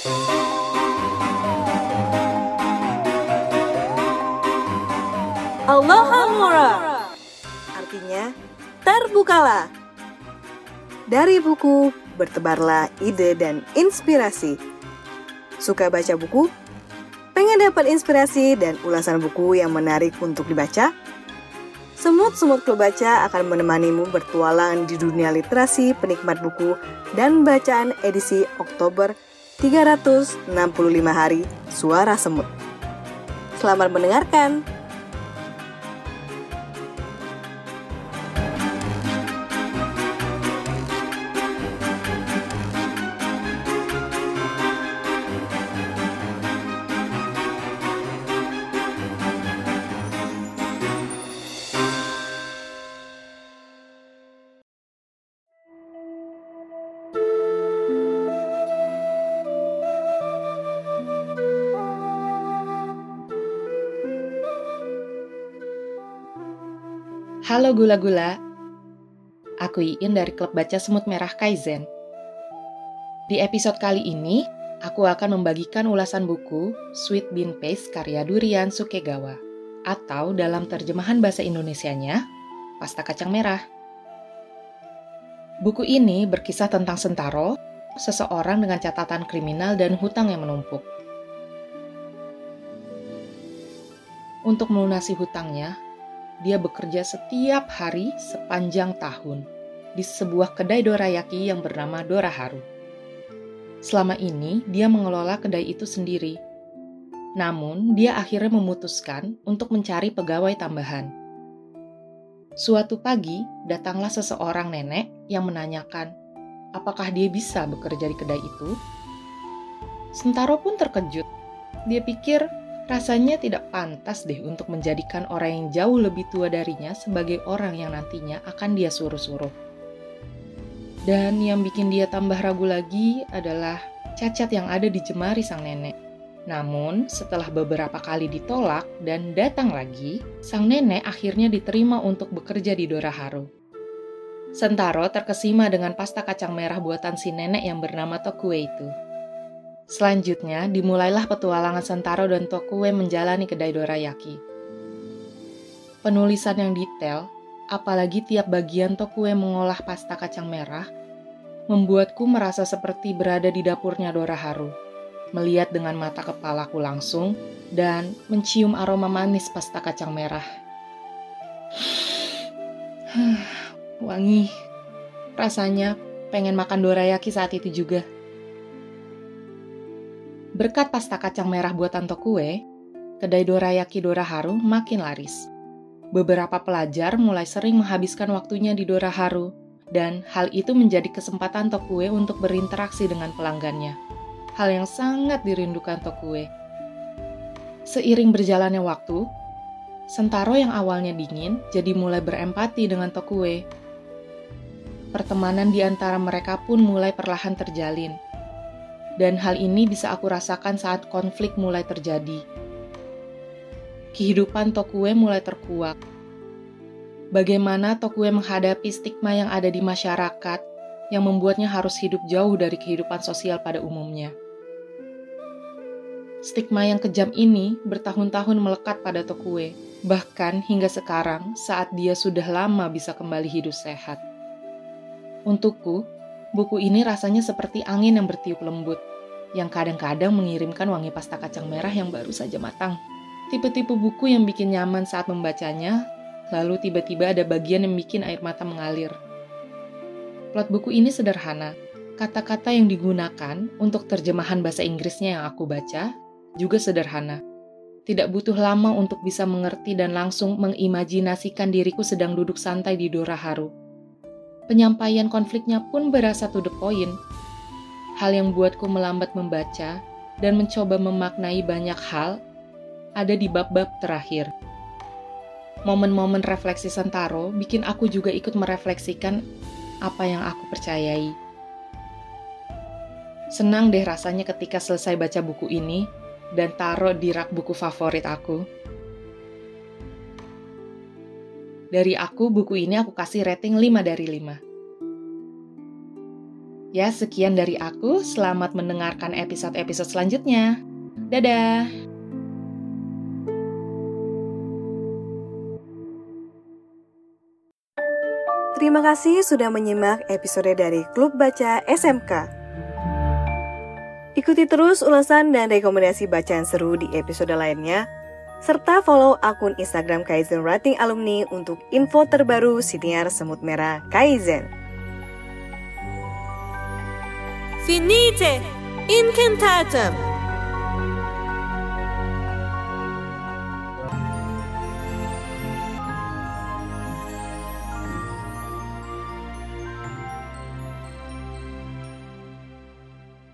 Aloha Mura Artinya, terbukalah Dari buku, bertebarlah ide dan inspirasi Suka baca buku? Pengen dapat inspirasi dan ulasan buku yang menarik untuk dibaca? Semut-semut klub baca akan menemanimu bertualang di dunia literasi penikmat buku dan bacaan edisi Oktober 365 hari Suara Semut. Selamat mendengarkan! Halo gula-gula, aku Iin dari klub baca Semut Merah Kaizen. Di episode kali ini, aku akan membagikan ulasan buku Sweet Bean Paste karya Durian Sukegawa, atau dalam terjemahan bahasa Indonesianya, Pasta Kacang Merah. Buku ini berkisah tentang Sentaro, seseorang dengan catatan kriminal dan hutang yang menumpuk. Untuk melunasi hutangnya, dia bekerja setiap hari sepanjang tahun di sebuah kedai dorayaki yang bernama Doraharu. Selama ini, dia mengelola kedai itu sendiri. Namun, dia akhirnya memutuskan untuk mencari pegawai tambahan. Suatu pagi, datanglah seseorang nenek yang menanyakan, apakah dia bisa bekerja di kedai itu? Sentaro pun terkejut. Dia pikir Rasanya tidak pantas deh untuk menjadikan orang yang jauh lebih tua darinya sebagai orang yang nantinya akan dia suruh-suruh. Dan yang bikin dia tambah ragu lagi adalah cacat yang ada di jemari sang nenek. Namun, setelah beberapa kali ditolak dan datang lagi, sang nenek akhirnya diterima untuk bekerja di Doraharu. Sentaro terkesima dengan pasta kacang merah buatan si nenek yang bernama Tokue itu. Selanjutnya, dimulailah petualangan Sentaro dan Tokue menjalani kedai dorayaki. Penulisan yang detail, apalagi tiap bagian Tokue mengolah pasta kacang merah, membuatku merasa seperti berada di dapurnya Doraharu, melihat dengan mata kepalaku langsung, dan mencium aroma manis pasta kacang merah. Wangi, rasanya pengen makan dorayaki saat itu juga. Berkat pasta kacang merah buatan Tokue, kedai dorayaki Doraharu makin laris. Beberapa pelajar mulai sering menghabiskan waktunya di Doraharu, dan hal itu menjadi kesempatan Tokue untuk berinteraksi dengan pelanggannya. Hal yang sangat dirindukan Tokue. Seiring berjalannya waktu, Sentaro yang awalnya dingin jadi mulai berempati dengan Tokue. Pertemanan di antara mereka pun mulai perlahan terjalin dan hal ini bisa aku rasakan saat konflik mulai terjadi. Kehidupan Tokue mulai terkuak. Bagaimana Tokue menghadapi stigma yang ada di masyarakat yang membuatnya harus hidup jauh dari kehidupan sosial pada umumnya. Stigma yang kejam ini bertahun-tahun melekat pada Tokue, bahkan hingga sekarang saat dia sudah lama bisa kembali hidup sehat. Untukku, buku ini rasanya seperti angin yang bertiup lembut yang kadang-kadang mengirimkan wangi pasta kacang merah yang baru saja matang. Tipe-tipe buku yang bikin nyaman saat membacanya, lalu tiba-tiba ada bagian yang bikin air mata mengalir. Plot buku ini sederhana. Kata-kata yang digunakan untuk terjemahan bahasa Inggrisnya yang aku baca juga sederhana. Tidak butuh lama untuk bisa mengerti dan langsung mengimajinasikan diriku sedang duduk santai di Dora Haru. Penyampaian konfliknya pun berasa to the point, Hal yang buatku melambat membaca dan mencoba memaknai banyak hal ada di bab-bab terakhir. Momen-momen refleksi Sentaro bikin aku juga ikut merefleksikan apa yang aku percayai. Senang deh rasanya ketika selesai baca buku ini dan taruh di rak buku favorit aku. Dari aku, buku ini aku kasih rating 5 dari 5. Ya, sekian dari aku. Selamat mendengarkan episode-episode selanjutnya. Dadah. Terima kasih sudah menyimak episode dari Klub Baca SMK. Ikuti terus ulasan dan rekomendasi bacaan seru di episode lainnya, serta follow akun Instagram Kaizen Writing Alumni untuk info terbaru siniar semut merah Kaizen. Finite, incantatum.